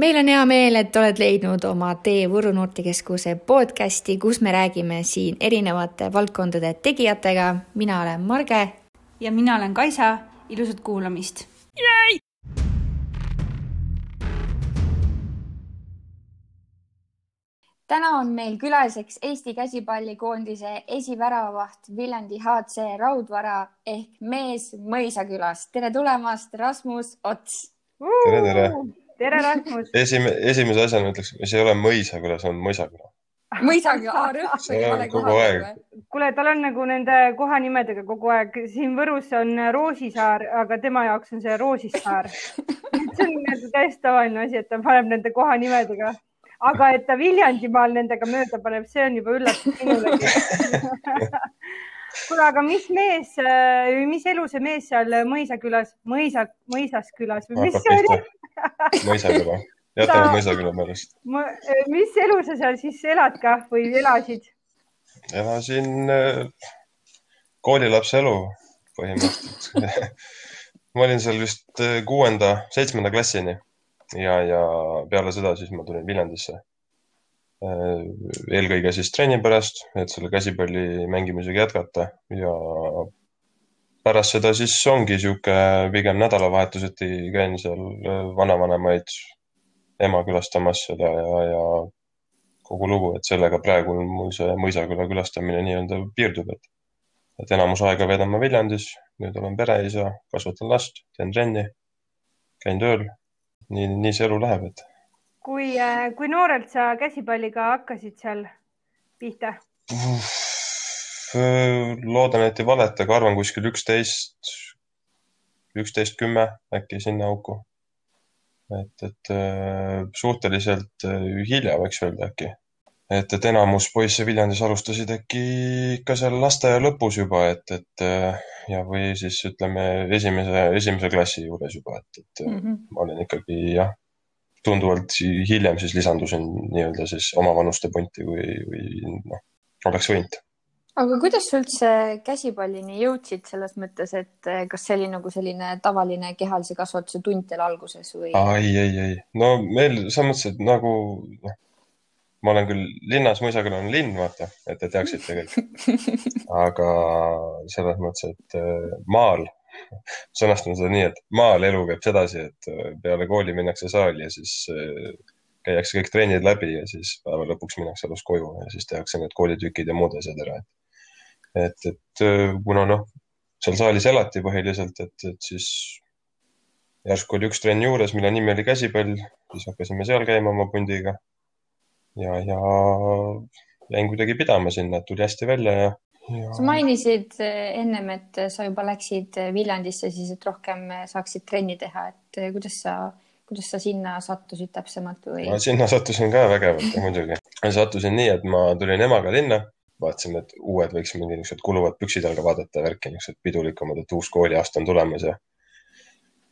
meil on hea meel, et oled leidnud oma tee Võru noortekeskuse podcasti, kus me räägime siin erinevate valdkondade tegijatega. mina olen Marge. ja mina olen Kaisa. ilusat kuulamist. täna on meil külaliseks Eesti käsipallikoondise esiväravavaht Viljandi HC Raudvara ehk mees Mõisakülast. tere tulemast, Rasmus Ots. tere, tere tere, Rasmus. esime-, esimese asjana ütleks, see ei ole Mõisaküla, see on Mõisaküla. mõisaküla, kuule, tal on nagu nende kohanimedega kogu aeg, siin Võrus on Roosisaar, aga tema jaoks on see Roosissaar see on nagu täiesti tavaline asi, et ta paneb nende kohanimedega, aga et ta Viljandimaal nendega mööda paneb, see on juba üllatus minulegi kuule, aga mis mees, mis elu see mees seal Mõisakülas, Mõisa, Mõisaskülas või mis see oli? Mõisaküla, jätame mõisaküla pärast. mis elu sa seal siis elad ka või elasid? elasin äh, koolilapse elu põhimõtteliselt ma olin seal vist äh, kuuenda, seitsmenda klassini ja, ja peale seda siis ma tulin Viljandisse. Eelkõige siis trenni pärast, et selle käsipalli mängimisega jätkata ja pärast seda siis ongi sihuke pigem nädalavahetuseti käin seal äh, vanavanemaid, ema külastamas seda ja, ja kogu lugu, et sellega praegu mul see Mõisaküla külastamine nii-öelda piirdub, et, et enamus aega veedan ma Viljandis, nüüd olen pereisa, kasvatan last, teen trenni, käin tööl. nii, nii see elu läheb, et. kui, äh, kui noorelt sa käsipalliga hakkasid seal pihta? Loodan, et ei valeta, aga arvan kuskil üksteist, üksteist, kümme äkki sinna auku. et, et äh, suhteliselt äh, hilja võiks öelda äkki. et, et enamus poisse Viljandis alustasid äkki ikka seal lasteaia lõpus juba, et, et äh, ja, või siis ütleme esimese, esimese klassi juures juba, et, et mm -hmm. ma olin ikkagi jah, tunduvalt hiljem siis lisandusin nii-öelda siis omavanuste punti või, või noh, oleks võinud aga kuidas sa üldse käsipallini jõudsid selles mõttes, et eh, kas see oli nagu selline tavaline kehalise kasvatuse tund teil alguses või? ei, ei, ei, no meil selles mõttes, et nagu noh, ma olen küll linnas, Mõisaküla on linn, vaata, et te teaksite kõik. aga selles mõttes, et eh, maal, sõnastan seda nii, et maal elu käib sedasi, et eh, peale kooli minnakse saali ja siis käiakse kõik trennid läbi ja siis päeva lõpuks minnakse elus koju ja siis tehakse need koolitükid ja muud asjad ära, et et, et äh, kuna noh, seal saalis elati põhiliselt, et, et siis järsku oli üks trenn juures, mille nimi oli käsipall, siis hakkasime seal käima oma pundiga. ja, ja jäin kuidagi pidama sinna, tuli hästi välja ja, ja.... sa mainisid äh, ennem, et sa juba läksid äh, Viljandisse siis, et rohkem saaksid trenni teha, et kuidas sa, kuidas sa sinna sattusid täpsemalt või? sinna sattusin ka vägevalt muidugi. sattusin nii, et ma tulin emaga linna vaatasime, et uued võiks mingi niisugused kuluvad püksid jalga vaadata, värki, niisugused pidulikumad, et uus kooliaasta on tulemas ja.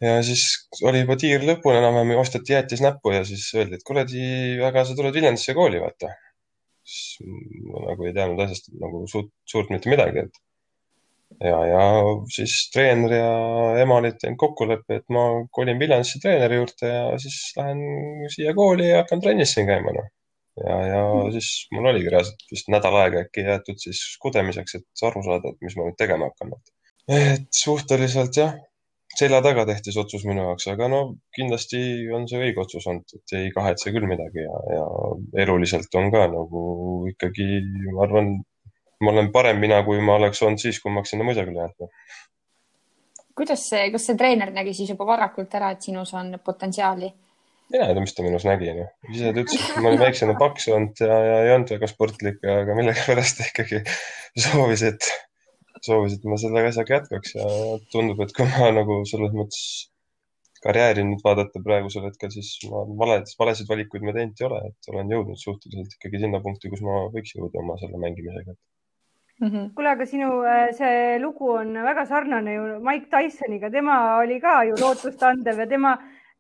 ja siis oli juba tiir lõpuni enam-vähem, osteti jäätis näppu ja siis öeldi, et kuradi, aga sa tuled Viljandisse kooli, vaata. siis ma nagu ei teadnud asjast nagu suurt, suurt mitte midagi, et. ja, ja siis treener ja ema olid teinud kokkuleppe, et ma kolin Viljandisse treeneri juurde ja siis lähen siia kooli ja hakkan trennis siin käima, noh ja, ja siis mul oligi reaalselt vist nädal aega äkki jäetud siis kudemiseks, et aru saada, et mis ma nüüd tegema hakkan. et suhteliselt jah, selja taga tehti see otsus minu jaoks, aga no kindlasti on see õige otsus olnud, et ei kahetse küll midagi ja, ja eluliselt on ka nagu ikkagi, ma arvan, ma olen parem mina, kui ma oleks olnud siis, kui ma sinna Mõisaküla jäänud kuidas see, kas see treener nägi siis juba varakult ära, et sinus on potentsiaali? Mina ei tea, mis ta minus nägi, noh. ise ta ütles, et ma olin väiksena paks olnud ja, ja ei olnud väga sportlik, aga millegipärast ta ikkagi soovis, et, soovis, et ma selle asjaga jätkaks ja tundub, et kui ma nagu selles mõttes karjääri nüüd vaadata praegusel hetkel, siis ma valed, valesid valikuid ma teinud ei ole, et olen jõudnud suhteliselt ikkagi sinna punkti, kus ma võiks jõuda oma selle mängimisega mm -hmm. kuule, aga sinu äh, see lugu on väga sarnane ju Mike Tysoniga, tema oli ka ju lootustandev ja tema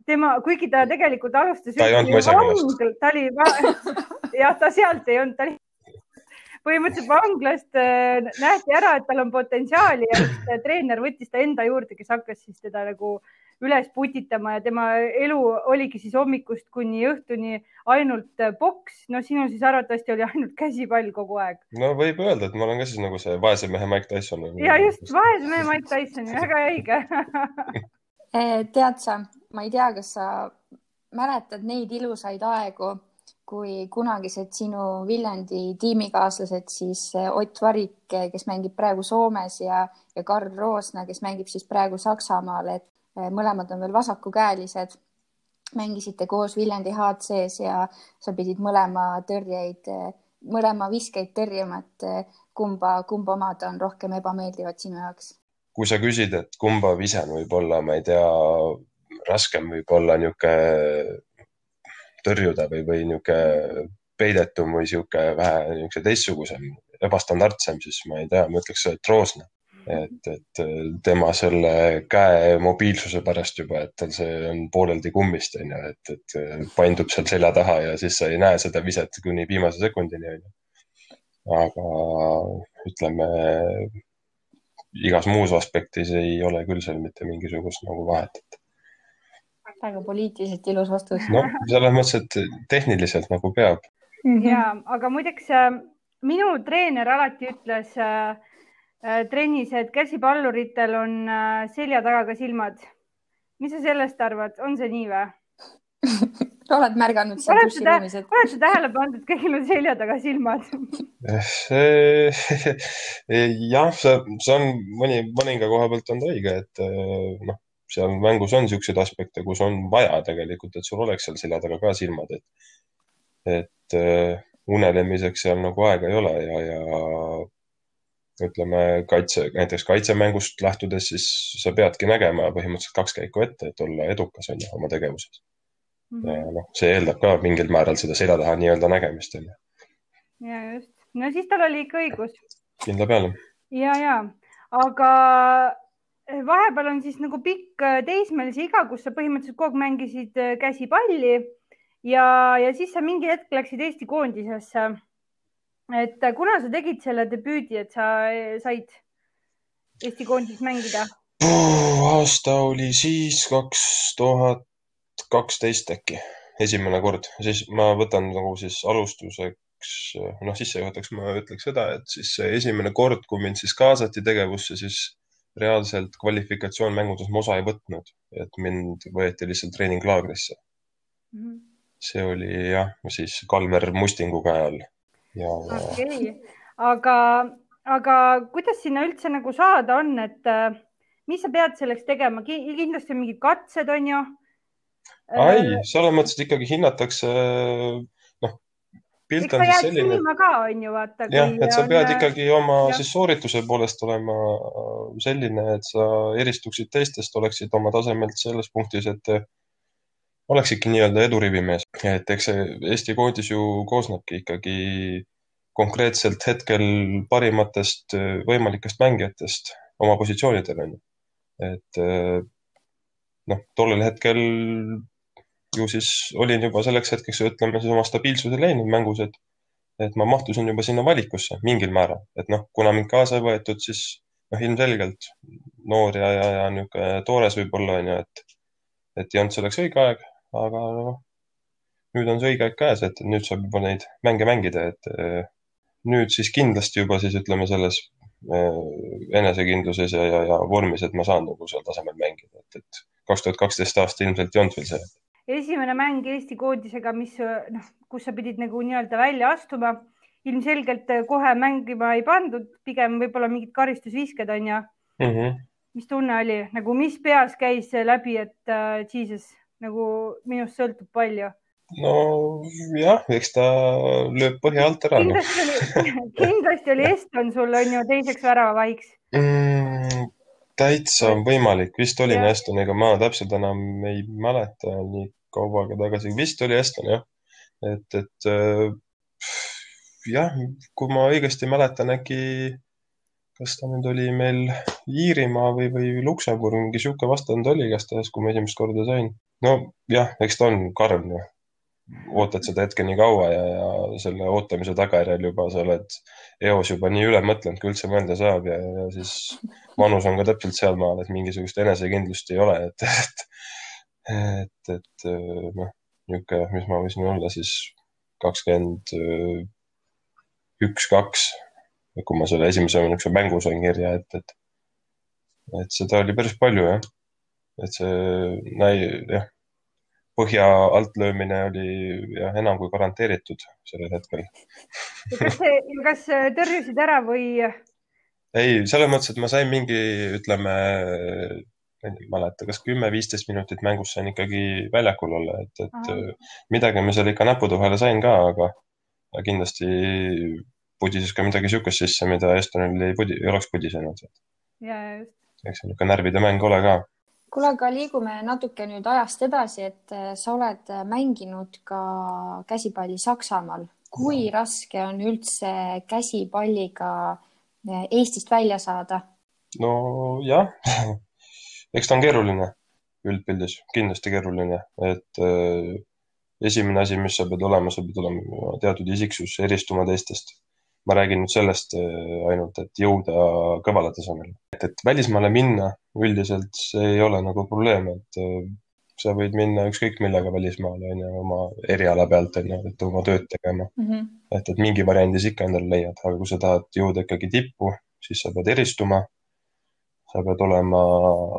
tema, kuigi ta tegelikult alustas. ta ei olnud mõisakülast. ta oli, jah, ta sealt ei olnud, ta oli põhimõtteliselt vanglast äh, nähti ära, et tal on potentsiaali ja treener võttis ta enda juurde, kes hakkas siis teda nagu üles putitama ja tema elu oligi siis hommikust kuni õhtuni ainult poks. no sinul siis arvatavasti oli ainult käsipall kogu aeg. no võib öelda, et ma olen ka siis nagu see vaese mehe Mike Tyson. ja just, vaese mehe Mike Tyson, väga õige Eh, tead sa, ma ei tea, kas sa mäletad neid ilusaid aegu, kui kunagised sinu Viljandi tiimikaaslased, siis eh, Ott Varik, kes mängib praegu Soomes ja, ja Karl Roosna, kes mängib siis praegu Saksamaal, et eh, mõlemad on veel vasakukäelised. mängisite koos Viljandi HC-s ja sa pidid mõlema tõrjeid, mõlema viskeid tõrjuma, et kumba, kumba omad on rohkem ebameeldivad sinu jaoks? kui sa küsid, et kumba visen võib olla, ma ei tea, raskem võib-olla niisugune tõrjuda või, või niisugune peidetum või niisugune vähe niisuguse teistsugusem, ebastandardsem, siis ma ei tea, ma ütleks, et Roosna. et, et tema selle käe mobiilsuse pärast juba, et tal see on pooleldi kummist, on ju, et, et paindub seal selja taha ja siis sa ei näe seda viset kuni viimase sekundini, on ju. aga ütleme, igas muus aspektis ei ole küll seal mitte mingisugust nagu vahet, et. Väga poliitiliselt ilus vastus. noh, selles mõttes, et tehniliselt nagu peab mm. -hmm. ja, aga muideks äh, minu treener alati ütles äh, äh, trennis, et käsipalluritel on äh, selja taga ka silmad. mis sa sellest arvad, on see nii või oled märganud seal duširuumis, et? oled sa tähele pannud, et kõigil on selja taga silmad? jah, see, see on mõni, mõninga koha pealt on ta õige, et eh, noh, seal mängus on niisuguseid aspekte, kus on vaja tegelikult, et sul oleks seal selja taga ka silmad, et, et uh, unelemiseks seal nagu aega ei ole ja, ja ütleme kaitse, näiteks kaitsemängust lähtudes, siis sa peadki nägema põhimõtteliselt kaks käiku ette, et olla edukas on ju oma tegevuses mm. -hmm. ja noh, see eeldab ka mingil määral seda selja taha nii-öelda nägemist on ju. ja just, no siis tal oli ikka õigus. kindla peale. ja, ja, aga vahepeal on siis nagu pikk eh, teismelise iga, kus sa põhimõtteliselt kogu aeg mängisid eh, käsipalli ja, ja siis sa mingi hetk läksid Eesti koondisesse. et kuna sa tegid selle debüüdi, et sa said Eesti koondises mängida? aasta oli siis kaks tuhat kaksteist äkki, esimene kord, siis ma võtan nagu siis alustuseks, noh, sissejuhatuseks ma ütleks seda, et siis esimene kord, kui mind siis kaasati tegevusse, siis reaalselt kvalifikatsioonmängudes ma osa ei võtnud, et mind võeti lihtsalt treeninglaagrisse mm. -hmm. see oli jah, siis Kalver Mustingu käe all ja, okei okay., aga, aga kuidas sinna üldse nagu saada on, et äh, mis sa pead selleks tegema, kindlasti mingid katsed, on ju ei, äh, selles mõttes, et ikkagi hinnatakse, pilt on siis selline. ka on ju vaata. jah, et sa pead on... ikkagi oma ja. siis soorituse poolest olema selline, et sa eristuksid teistest, oleksid oma tasemelt selles punktis, et oleksidki nii-öelda edurivimees, et eks see Eesti koondis ju koosnebki ikkagi konkreetselt hetkel parimatest võimalikest mängijatest oma positsioonidel on ju. et noh, tollel hetkel ju siis olin juba selleks hetkeks, ütleme siis oma stabiilsuse leidnud mängus, et, et ma mahtusin juba sinna valikusse mingil määral, et noh, kuna mind kaasa ei võetud, siis noh, ilmselgelt noor ja, ja, ja niisugune toores võib-olla onju, et, et ei olnud selleks õige aeg, aga noh, nüüd on see õige aeg käes, et nüüd saab juba neid mänge mängida, et eh, nüüd siis kindlasti juba siis ütleme selles eh, enesekindluses ja, ja, ja vormis, et ma saan nagu seal tasemel mängida, et, et kaks tuhat kaksteist aasta ilmselt ei olnud veel see esimene mäng Eesti koondisega, mis noh, kus sa pidid nagu nii-öelda välja astuma, ilmselgelt kohe mängima ei pandud, pigem võib-olla mingid karistusvisked on ju mm. -hmm. mis tunne oli nagu, mis peas käis läbi, et uh, jesus nagu minust sõltub palju? nojah, eks ta lööb põhja alt ära. Noh. kindlasti oli, kindlasti oli Eston sul on ju teiseks väravavahiks mm,. täitsa võimalik, vist olin Estoniga, ma täpselt enam ei mäleta nii kaua aega tagasi, vist oli Eston jah. et, et äh, jah, kui ma õigesti mäletan, äkki, kas ta nüüd oli meil Iirimaa või, või Luksemburg, mingi sihuke vastand oli igastahes, kui ma esimest korda sain. no jah, eks ta on karm ju. ootad seda hetke nii kaua ja, ja selle ootamise tagajärjel juba sa oled eos juba nii üle mõtlenud, kui üldse mõelda saab ja, ja siis vanus on ka täpselt sealmaal, et mingisugust enesekindlust ei ole, et, et, et, et noh, niisugune, mis ma võisin olla siis kakskümmend üks, kaks, kui ma selle esimese niisuguse mängu sain kirja, et, et, et seda oli päris palju jah. et see näi-, jah põhja altlöömine oli jah, enam kui garanteeritud sellel hetkel. kas, kas tõrjusid ära või? ei, selles mõttes, et ma sain mingi, ütleme, ei mäleta, kas kümme-viisteist minutit mängus sain ikkagi väljakul olla, et, et Aha. midagi ma seal ikka näppude vahele sain ka, aga kindlasti pudises ka midagi niisugust sisse, mida Estonil ei pudi, ei oleks pudisenud. ja, just. eks see niisugune närvide mäng ole ka kuule, aga liigume natuke nüüd ajast edasi, et äh, sa oled mänginud ka käsipalli Saksamaal. kui raske on üldse käsipalliga äh, Eestist välja saada? nojah, eks ta on keeruline üldpildis, kindlasti keeruline, et äh, esimene asi, mis sa pead olema, sa pead olema teatud isiksus, eristuma teistest ma räägin nüüd sellest äh, ainult, et jõuda kõvale tasemele. et, et välismaale minna üldiselt see ei ole nagu probleem, et äh, sa võid minna ükskõik millega välismaale, on ju, oma eriala pealt, on ju, et oma tööd tegema mm. -hmm. et, et mingi variandi sa ikka endale leiad, aga kui sa tahad jõuda ikkagi tippu, siis sa pead eristuma. Sa pead olema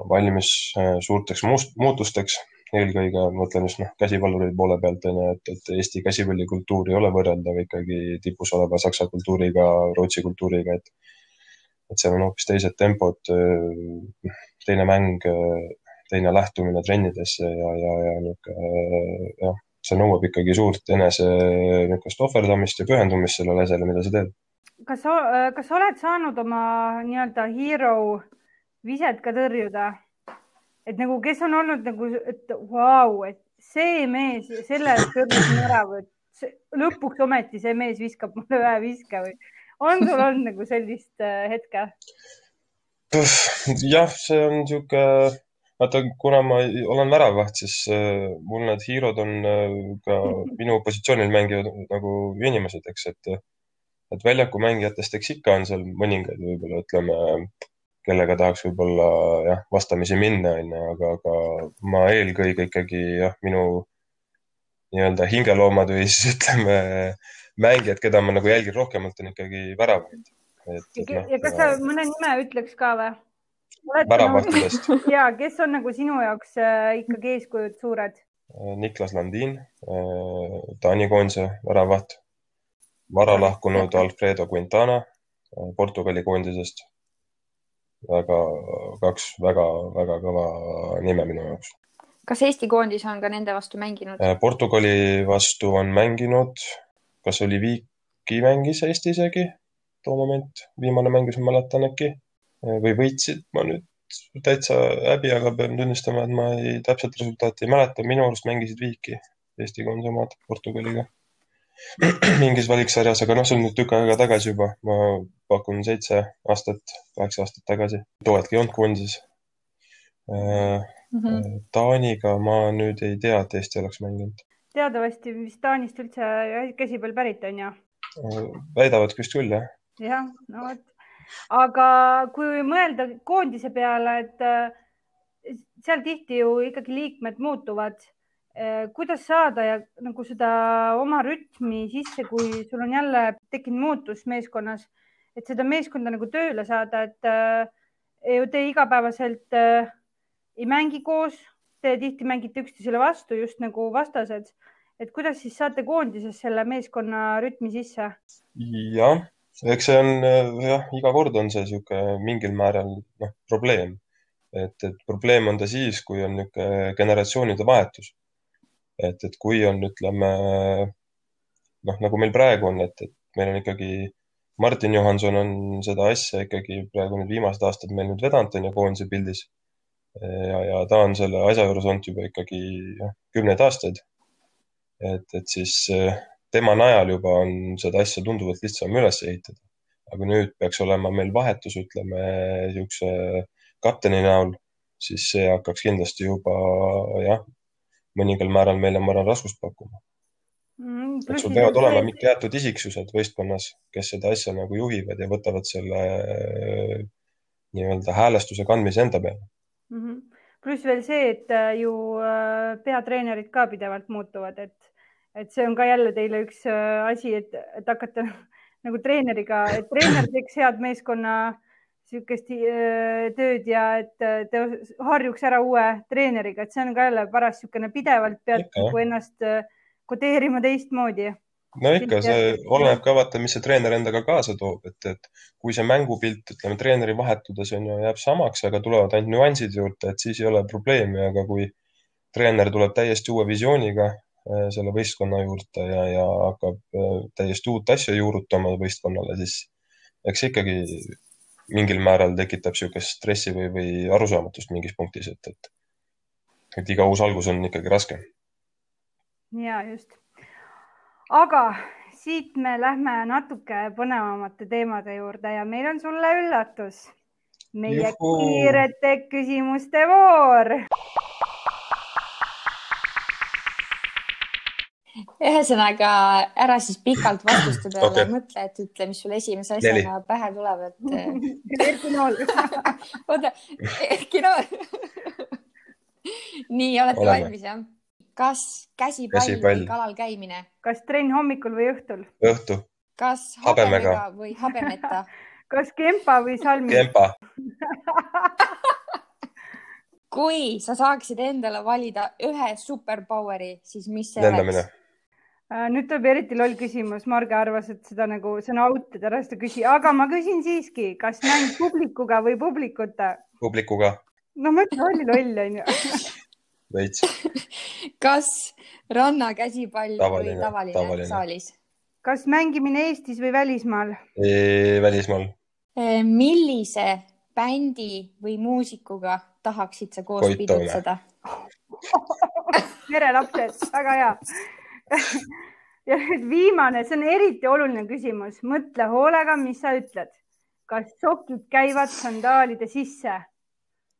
valmis äh, suurteks muutusteks eelkõige mõtlen just noh, käsipalluri poole pealt on ju, et, et Eesti käsipallikultuur ei ole võrreldav ikkagi tipus oleva Saksa kultuuriga, Rootsi kultuuriga, et et seal on hoopis teised tempod, teine mäng, teine lähtumine trennidesse ja, ja, ja niisugune jah, see nõuab ikkagi suurt enese niisugust ohverdamist ja pühendumist sellele asjale, mida sa teed. kas sa, kas sa oled saanud oma nii-öelda hero viset ka tõrjuda? et nagu, kes on olnud nagu, et vau et see mees, selle tõrjusin ära või lõpuks ometi see mees viskab mulle ühe viske või on sul olnud nagu sellist äh, hetke? jah, see on niisugune, vaata, kuna ma olen väravaht, siis äh, mul need hiirod on äh, ka minu positsioonil mängivad nagu inimesed, eks, et et väljaku mängijatest, eks ikka on seal mõningaid võib-olla ütleme kellega tahaks võib-olla jah, vastamisi minna, onju, aga, aga ma eelkõige ikkagi jah, minu nii-öelda hingeloomad või siis ütleme mängijad, keda ma nagu jälgin rohkemalt, on ikkagi väravaid. ja, no, ja kas sa mõne nime ütleks ka või? väravahtidest ja kes on nagu sinu jaoks äh, ikkagi eeskujud suured? Niklas Landin äh,, Taani koondise väravaht, vara lahkunud Alfredo Quintana äh, Portugali koondisest väga, kaks väga-väga kõva nime minu jaoks. kas Eesti koondis on ka nende vastu mänginud? Äh, Portugali vastu on mänginud, kas oli Viiki mängis Eesti isegi? Too moment, viimane mäng, mis ma mäletan äkki. Äh, või võitsid, ma nüüd täitsa häbi, aga pean tunnistama, et ma ei, täpset resultaati ei mäleta, minu arust mängisid Viiki Eesti koondise omad Portugaliga mingis valiksarjas, aga noh, see on nüüd tükk aega tagasi juba, ma pakun seitse aastat, kaheksa aastat tagasi. toodki ei olnud koondises mm. -hmm. Taaniga ma nüüd ei tea, et Eesti oleks mänginud. teatavasti vist Taanist üldse käsipall pärit on ju? Äh, väidavad vist küll, jah. jah, no vot. aga kui mõelda koondise peale, et äh, seal tihti ju ikkagi liikmed muutuvad Äh, kuidas saada ja nagu seda oma rütmi sisse, kui sul on jälle tekkinud muutus meeskonnas, et seda meeskonda nagu tööle saada, et äh, te igapäevaselt äh, ei mängi koos, te tihti mängite üksteisele vastu just nagu vastased. et kuidas siis saate koondises selle meeskonna rütmi sisse? jah, eks see on jah, iga kord on see niisugune mingil määral noh, probleem. et, et probleem on ta siis, kui on niisugune generatsioonide vahetus et, et kui on, ütleme noh, nagu meil praegu on, et, et meil on ikkagi Martin Johanson on seda asja ikkagi praegu need viimased aastad meil nüüd vedanud, on ju, koondise pildis. ja, ja ta on selle asja juures olnud juba ikkagi noh, kümneid aastaid. et, et siis tema najal juba on seda asja tunduvalt lihtsam üles ehitada. aga nüüd peaks olema meil vahetus, ütleme niisuguse kapteni näol, siis see hakkaks kindlasti juba jah, mõningal määral meile, ma arvan, raskust pakkuma. et sul peavad olema mingi teatud isiksused võistkonnas, kes seda asja nagu juhivad ja võtavad selle äh, nii-öelda häälestuse kandmise enda peale mm. -hmm. pluss veel see, et äh, ju äh, peatreenerid ka pidevalt muutuvad, et, et see on ka jälle teile üks asi, et, et hakata nagu treeneriga, et treener teeks head meeskonna niisugust tööd ja et te harjuks ära uue treeneriga, et see on ka jälle paras niisugune pidevalt pead nagu ennast kodeerima teistmoodi. No ikka, see oleneb ka vaata, mis see treener endaga kaasa toob, et, et kui see mängupilt, ütleme treeneri vahetudes on ju, jääb samaks, aga tulevad ainult nüansid juurde, et siis ei ole probleemi, aga kui treener tuleb täiesti uue visiooniga äh, selle võistkonna juurde ja, ja hakkab äh, täiesti uut asja juurutama võistkonnale, siis eks ikkagi mingil määral tekitab niisugust stressi või, või arusaamatust mingis punktis, et, et, et iga uus algus on ikkagi raske. ja just aga siit me lähme natuke põnevamate teemade juurde ja meil on sulle üllatus. meie Juhu. kiirete küsimuste voor. Ühesõnaga ära siis pikalt vastuste peale okay. mõtle, et ütle, mis sul esimese asjana Neli. pähe tuleb, et Erki Nool. oota, Erki Nool. nii, olete Oleme. valmis jah? kas käsipall, käsipall. või kalal käimine? kas trenn hommikul või õhtul? õhtu. kas habemega või habemeta kas kempa või salmi? kempa kui sa saaksid endale valida ühe superpoweri, siis mis see Lendamine. oleks? Äh, nüüd tuleb eriti loll küsimus, Marge arvas, et seda nagu, see on out, et ära seda küsi, aga ma küsin siiski, kas mäng publikuga või publikuta? publikuga. no mõtle, oli loll onju. Veits. Kas rannakäsipall või tavaline, tavaline saalis? kas mängimine Eestis või välismaal? Välismaal. Millise bändi või muusikuga tahaksid sa koos pidutseda? Merelapsed, väga hea ja nüüd viimane, see on eriti oluline küsimus, mõtle hoolega, mis sa ütled. kas sokid käivad sandaalide sisse?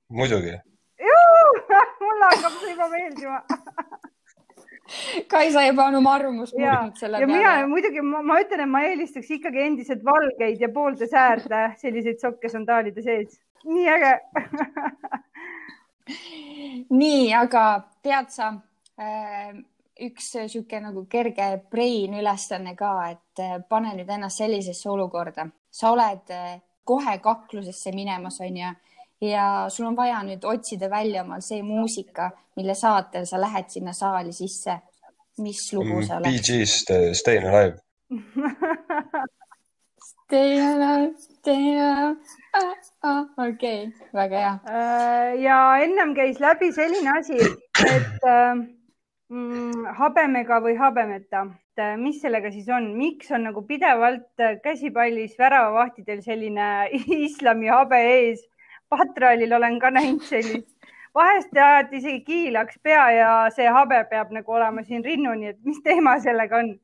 muidugi mulle hakkab see juba meeldima Kaisa juba on oma arvamust muutnud selle peale. ja mina muidugi, ma ütlen, et ma eelistaks ikkagi endiselt valgeid ja poolde säärde selliseid sokke sandaalide sees. nii äge nii, aga tead sa äh, üks sihuke nagu kerge brain ülesanne ka, et äh, pane nüüd ennast sellisesse olukorda, sa oled äh, kohe kaklusesse minemas, onju ja sul on vaja nüüd otsida välja omal see muusika, mille saatel sa lähed sinna saali sisse. mis lugu mm, see oleks? Gees Stayin Alive Stay alive, stay alive ah,. Ah, okei okay., väga hea. Äh, ja ennem käis läbi selline asi, et äh, habemega või habemeta, et äh, mis sellega siis on, miks on nagu pidevalt käsipallis väravavahtidel selline islami habe ees patrallil olen ka näinud sellist. vahest tead isegi kiilaks pea ja see habe peab nagu olema siin rinnuni, et mis teema sellega on?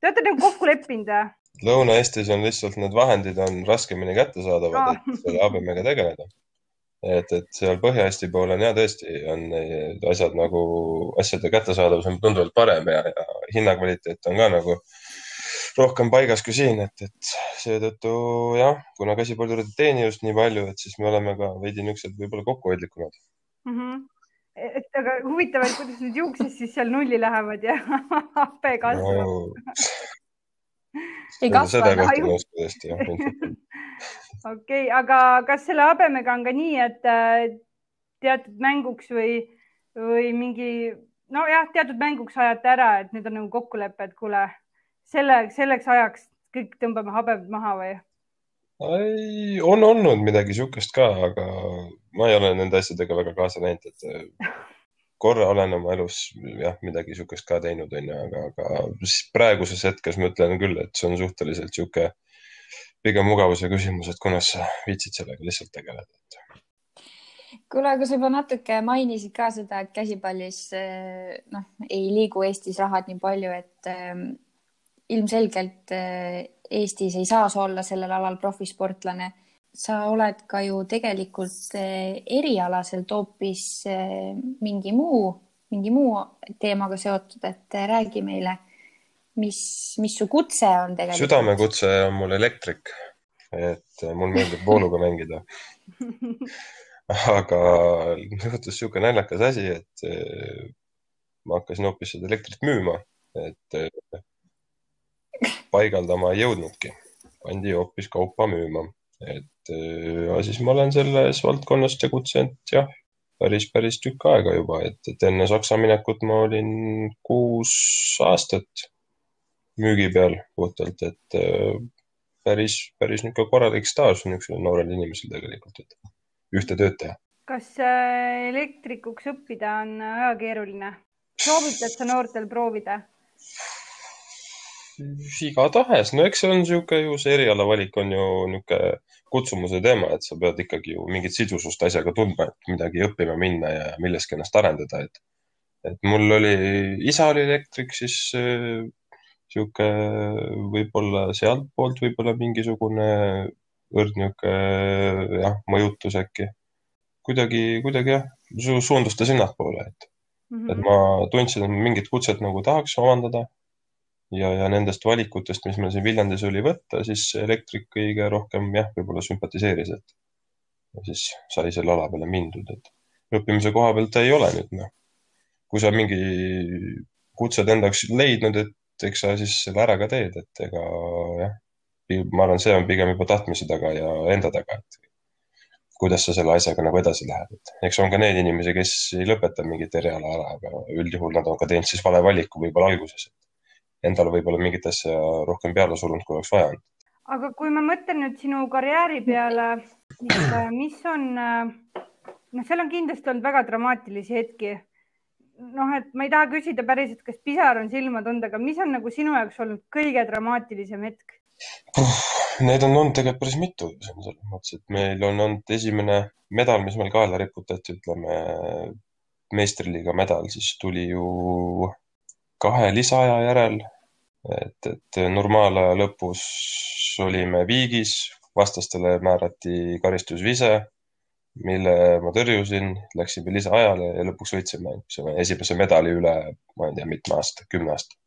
Te olete nagu kokku leppinud või? Lõuna-Eestis on lihtsalt need vahendid on raskemini kättesaadavad, et selle habemega tegeleda. Et, et seal Põhja-Eesti pool on ja tõesti on asjad nagu, asjade kättesaadavus on tunduvalt parem ja, ja hinnakvaliteet on ka nagu rohkem paigas kui siin, et, et seetõttu jah, kuna käsipaldurid ei teeni just nii palju, et siis me oleme ka veidi niisugused võib-olla kokkuhoidlikumad mm. -hmm. et aga huvitav, et kuidas need juuksed siis seal nulli lähevad ja hape kasvab no,. ei kasva. seda kohta ma ei oska tõesti jah okei okay,, aga kas selle habemega on ka nii, et äh, teatud mänguks või, või mingi nojah, teatud mänguks ajate ära, et nüüd on nagu kokkulepe, et kuule selle, selleks ajaks kõik tõmbame habed maha või? ei, on olnud midagi sihukest ka, aga ma ei ole nende asjadega väga kaasa läinud, et äh, korra olen oma elus jah, midagi sihukest ka teinud, onju, aga, aga praeguses hetkes ma ütlen küll, et see on suhteliselt sihuke pigem mugavuse küsimus, et kunas sa viitsid sellega lihtsalt tegeleda kuule, aga sa juba natuke mainisid ka seda, et käsipallis äh, noh, ei liigu Eestis rahad nii palju, et ähm, ilmselgelt eh, Eestis ei saa sa olla sellel alal profisportlane. sa oled ka ju tegelikult eh, erialaselt hoopis eh, mingi muu, mingi muu teemaga seotud, et räägi meile, mis, mis su kutse on tegelikult? südamekutse on mul elektrik, et mul meeldib vooluga mängida aga juhtus niisugune naljakas asi, et eh, ma hakkasin hoopis seda elektrit müüma, et eh, paigaldama ei jõudnudki, pandi hoopis kaupa müüma, et eh, ja siis ma olen selles valdkonnas tegutsenud jah, päris, päris tükk aega juba, et, et enne Saksa minekut ma olin kuus aastat müügi peal puhtalt, et päris, päris niisugune korralik staaž niisugusel noorel inimesel tegelikult, et ühte tööd teha. kas äh, elektrikuks õppida on väga keeruline? soovitad sa noortel proovida? igatahes, no eks see on niisugune ju, see erialavalik on ju niisugune kutsumuse teema, et sa pead ikkagi ju mingit sidusust asjaga tundma, et midagi õppima minna ja milleski ennast arendada, et et mul oli, isa oli elektrik, siis äh, võib-olla sealtpoolt võib-olla mingisugune õrn niisugune jah, mõjutus äkki. kuidagi, kuidagi jah, suundus ta sinnapoole, et mm, -hmm. et ma tundsin, et mingit kutset nagu tahaks omandada. ja, ja nendest valikutest, mis meil siin Viljandis oli võtta, siis elektrik kõige rohkem jah, võib-olla sümpatiseeris, et ja siis sai selle ala peale mindud, et õppimise koha pealt ei ole nüüd noh. kui sa mingi kutsed enda jaoks leidnud, et eks sa siis selle ära ka teed, et ega jah ma arvan, see on pigem juba tahtmise taga ja enda taga, et kuidas sa selle asjaga nagu edasi lähed, et eks on ka neid inimesi, kes ei lõpeta mingit eriala ära, aga üldjuhul nad on ka teinud siis vale valiku võib-olla alguses. Endale võib-olla mingit asja rohkem peale surunud, kui oleks vaja olnud. aga kui ma mõtlen nüüd sinu karjääri peale, mis on, noh, seal on kindlasti olnud väga dramaatilisi hetki noh, et ma ei taha küsida päriselt, kas pisar on silma tulnud, aga mis on nagu sinu jaoks olnud kõige dramaatilisem hetk? Neid on olnud tegelikult päris mitu selles mõttes, et meil on olnud esimene medal, mis meil kaela riputati, ütleme meistriliiga medal, siis tuli ju kahe lisaaja järel. et, et normaalaja lõpus olime viigis, vastastele määrati karistusvise, mille ma tõrjusin, läksime lisaajale ja lõpuks võitsime esimese medali üle, ma ei tea, mitme aasta, kümne aasta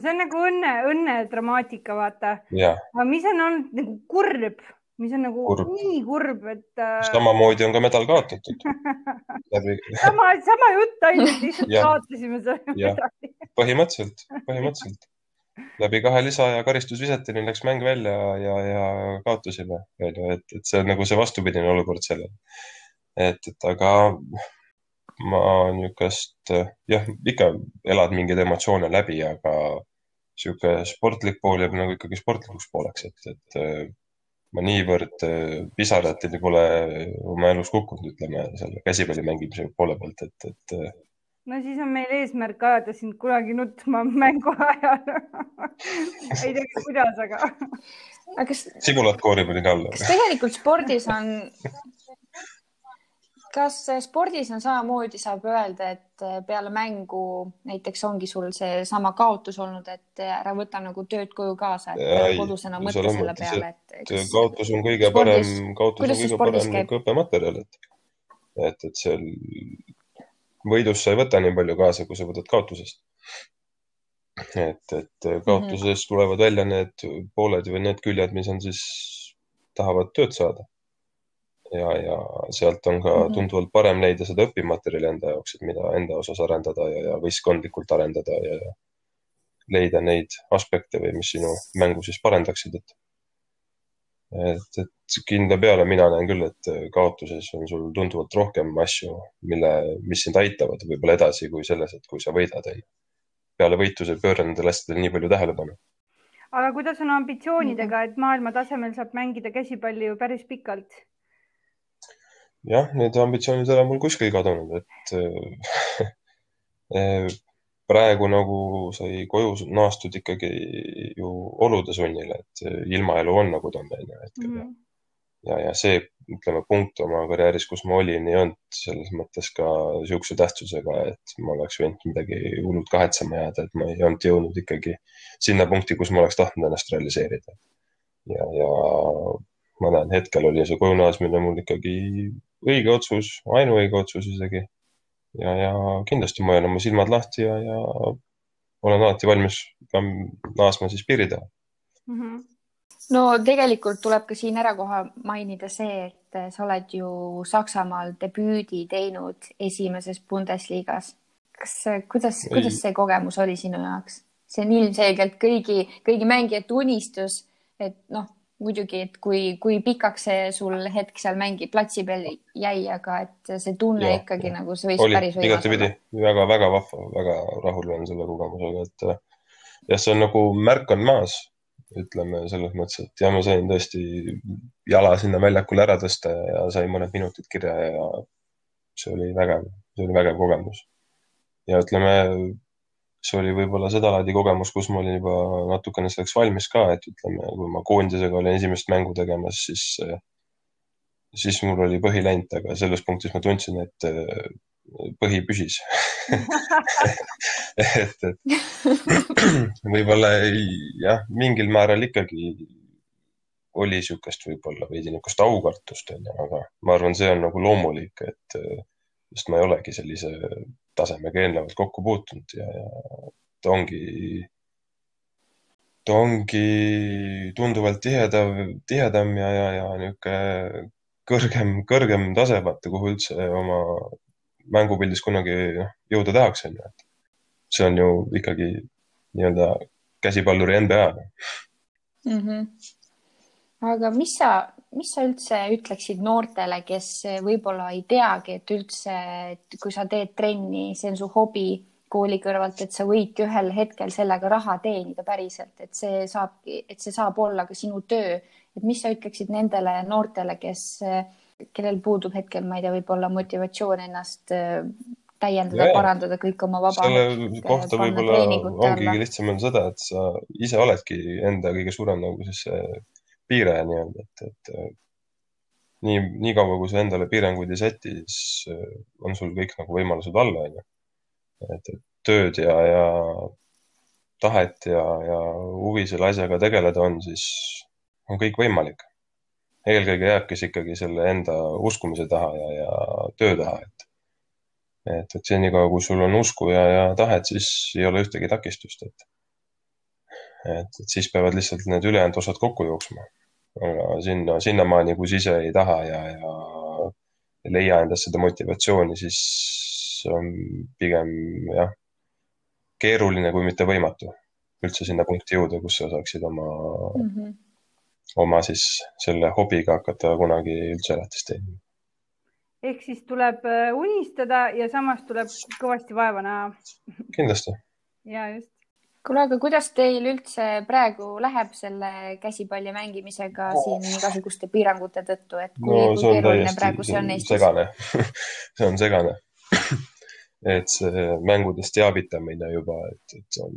see on nagu õnne, õnnedramaatika, vaata. aga mis on olnud nagu kurb, mis on nagu kurb. nii kurb, et äh.... samamoodi on ka medal kaotatud läbi... sama, sama jutt ainult, lihtsalt kaotasime selle medali. põhimõtteliselt, põhimõtteliselt läbi kahe lisa ja karistusvisetini läks mäng välja ja, ja kaotasime, onju, et, et see on nagu see vastupidine olukord sellele. et, et aga ma niisugust, jah, ikka elad mingeid emotsioone läbi, aga niisugune sportlik pool jääb nagu ikkagi sportlikuks pooleks, et, et ma niivõrd pisarateni pole oma elus kukkunud, ütleme selle käsipalli mängimise poole pealt, et, et. No siis on meil eesmärk ajada sind kunagi nutma mängu ajal ei tea, kuidas, aga. aga kas. sibulat koorib nii alla. kas tegelikult spordis on kas spordis on samamoodi, saab öelda, et eh, peale mängu näiteks ongi sul seesama kaotus olnud, et eh, ära võta nagu tööd koju kaasa, et kodus enam mõtle selle peale, et. Kas... kaotus on kõige spordis, parem, kaotus on kõige parem nagu õppematerjal, et, et, et seal võidust sa ei võta nii palju kaasa, kui sa võtad kaotusest. et, et kaotusest mm -hmm. tulevad välja need pooled või need küljed, mis on siis, tahavad tööd saada ja, ja sealt on ka mm -hmm. tunduvalt parem leida seda õpimaterjali enda jaoks, et mida enda osas arendada ja, ja võistkondlikult arendada ja, ja leida neid aspekte või mis sinu mängu siis parendaksid, et et, et kindla peale mina näen küll, et kaotuses on sul tunduvalt rohkem asju, mille, mis sind aitavad võib-olla edasi kui selles, et kui sa võidad, onju. peale võitu sa ei pööra nendele asjadele nii palju tähelepanu. aga kuidas on ambitsioonidega, et maailma tasemel saab mängida käsipalli ju päris pikalt? jah, need ambitsioonid ei ole mul kuskil kadunud, et äh, äh, praegu nagu sai koju naastud ikkagi ju olude sunnil, et ilmaelu on nagu ta on meil hetkel mm. -hmm. ja, ja see, ütleme, punkt oma karjääris, kus ma olin, ei olnud selles mõttes ka niisuguse tähtsusega, et ma oleks võinud midagi hullult kahetsema jääda, et ma ei olnud jõudnud ikkagi sinna punkti, kus ma oleks tahtnud ennast realiseerida. ja, ja ma näen, hetkel oli see koju naasmine mul ikkagi õige otsus, ainuõige otsus isegi. Ja, ja kindlasti ma hoian oma silmad lahti ja, ja olen alati valmis ka naasma siis piiri taha mm. -hmm. no tegelikult tuleb ka siin ära kohe mainida see, et sa oled ju Saksamaal debüüdi teinud esimeses Bundesligas. kas, kuidas, kuidas see kogemus oli sinu jaoks? see on ilmselgelt kõigi, kõigi mängijate unistus, et noh muidugi, et kui, kui pikaks see sul hetk seal mängi platsi peal jäi, aga et see tunne ja, ikkagi ja. nagu see võis oli, päris võimas olla. väga-väga vahva, väga rahul olen selle kogemusega, et jah, see on nagu märk on maas, ütleme selles mõttes, et ja ma sain tõesti jala sinna väljakule ära tõsta ja sain mõned minutid kirja ja see oli vägev, see oli vägev kogemus. ja ütleme, see oli võib-olla sedalaadi kogemus, kus ma olin juba natukene selleks valmis ka, et ütleme, kui ma koondisega olin esimest mängu tegemas, siis, siis mul oli põhi läinud, aga selles punktis ma tundsin, et põhi püsis. Et, et võib-olla jah, mingil määral ikkagi oli niisugust võib-olla veidi niisugust aukartust, onju, aga ma arvan, see on nagu loomulik, et sest ma ei olegi sellise tasemega eelnevalt kokku puutunud ja, ja ta ongi, ta ongi tunduvalt tihedam, tihedam ja, ja, ja niisugune kõrgem, kõrgem tase, vaata, kuhu üldse oma mängupildis kunagi noh, jõuda tahaks, onju, et see on ju ikkagi nii-öelda käsipalluri NBA mm. -hmm. Aga mis sa, mis sa üldse ütleksid noortele, kes võib-olla ei teagi, et üldse, kui sa teed trenni, see on su hobi kooli kõrvalt, et sa võidki ühel hetkel sellega raha teenida päriselt, et see saabki, et see saab olla ka sinu töö. et mis sa ütleksid nendele noortele, kes, kellel puudub hetkel, ma ei tea, võib-olla motivatsioon ennast äh, täiendada, parandada kõik oma vaba. selle kohta võib-olla ongi lihtsam on seda, et sa ise oledki enda kõige suurem nagu siis piire nii-öelda, et, et nii, niikaua kui sa endale piiranguid ei säti, siis äh, on sul kõik nagu võimalused all, on ju. et tööd ja, ja tahet ja, ja huvi selle asjaga tegeleda on, siis on kõik võimalik. eelkõige jääbki see ikkagi selle enda uskumise taha ja, ja töö taha, et et, et senikaua, kui sul on usku ja, ja tahet, siis ei ole ühtegi takistust, et et, et siis peavad lihtsalt need ülejäänud osad kokku jooksma. aga sinna, sinnamaani, kui sa ise ei taha ja, ja ei leia endas seda motivatsiooni, siis on pigem jah, keeruline, kui mitte võimatu üldse sinna punkti jõuda, kus sa saaksid oma mm, -hmm. oma siis selle hobiga hakata kunagi üldse elatist teenima. ehk siis tuleb äh, unistada ja samas tuleb kõvasti vaeva näha. kindlasti. ja just kuule, aga kuidas teil üldse praegu läheb selle käsipalli mängimisega siin igasuguste piirangute tõttu, et kui, no, kui keeruline praegu see on Eestis? segane. See on segane. Et see mängudest teavitamine juba, et, et see on,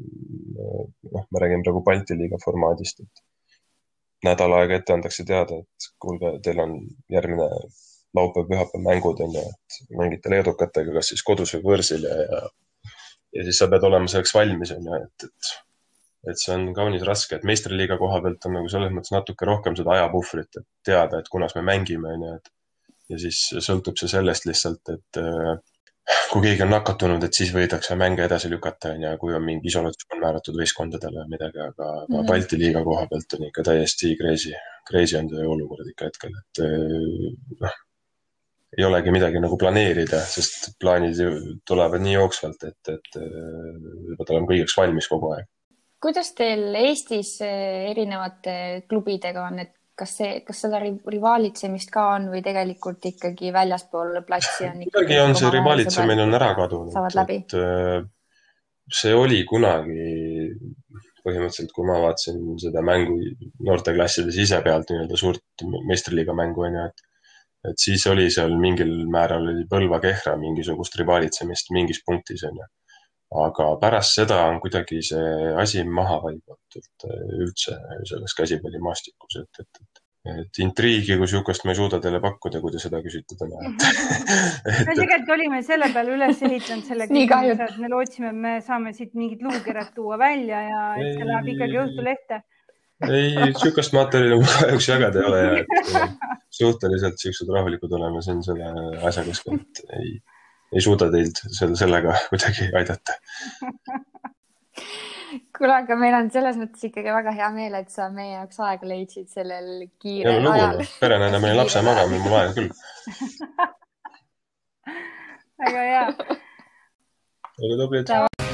noh, ma räägin praegu Balti liiga formaadist, et nädal aega ette antakse teada, et kuulge, teil on järgmine laupäev, pühapäev mängud on ju, et mängite leedukatega, kas siis kodus või võõrsil ja, ja ja siis sa pead olema selleks valmis, on ju, et, et, et see on kaunis raske, et meistriliiga koha pealt on nagu selles mõttes natuke rohkem seda ajapuhvrit, et teada, et kunas me mängime, on ju, et ja siis sõltub see sellest lihtsalt, et äh, kui keegi on nakatunud, et siis võidakse mänge edasi lükata, on ju, kui on mingi isolatsioon määratud võistkondadele või midagi, aga mm -hmm. Balti liiga koha pealt on ikka täiesti crazy, crazy on see olukord ikka hetkel, et äh, noh, ei olegi midagi nagu planeerida, sest plaanid tulevad nii jooksvalt, et, et pead olema kõigeks valmis kogu aeg. kuidas teil Eestis eh, erinevate klubidega on, et kas see, kas seda rivaalitsemist ka on või tegelikult ikkagi väljaspool platsi on? kuidagi on see rivaalitsemine on ära kadunud, et eh, see oli kunagi põhimõtteliselt, kui ma vaatasin seda mängu noorteklassides ise pealt nii-öelda suurt meistriliiga mängu onju, et et siis oli seal mingil määral oli Põlva-Kehra mingisugust rivaalitsemist mingis punktis onju. aga pärast seda on kuidagi see asi maha vaibatud üldse selles käsipallimaastikus, et, et, et et intriigi kui niisugust ma ei suuda teile pakkuda, kui te seda küsite täna et... me tegelikult olime selle peale üles ehitanud selle küsimuse, et me lootsime, et me saame siit mingid luukirjad tuua välja ja et see läheb ikkagi Õhtulehte ei, niisugust materjali mul kahjuks jagada ei ole ja et suhteliselt siuksed rahulikud oleme siin selle asja keskel, et ei, ei suuda teilt selle, sellega kuidagi aidata kuule, aga meil on selles mõttes ikkagi väga hea meel, et sa meie jaoks aega leidsid sellel kiirel no ajal perenaine pani lapse magama, mul aega küll. väga hea. olge tublid.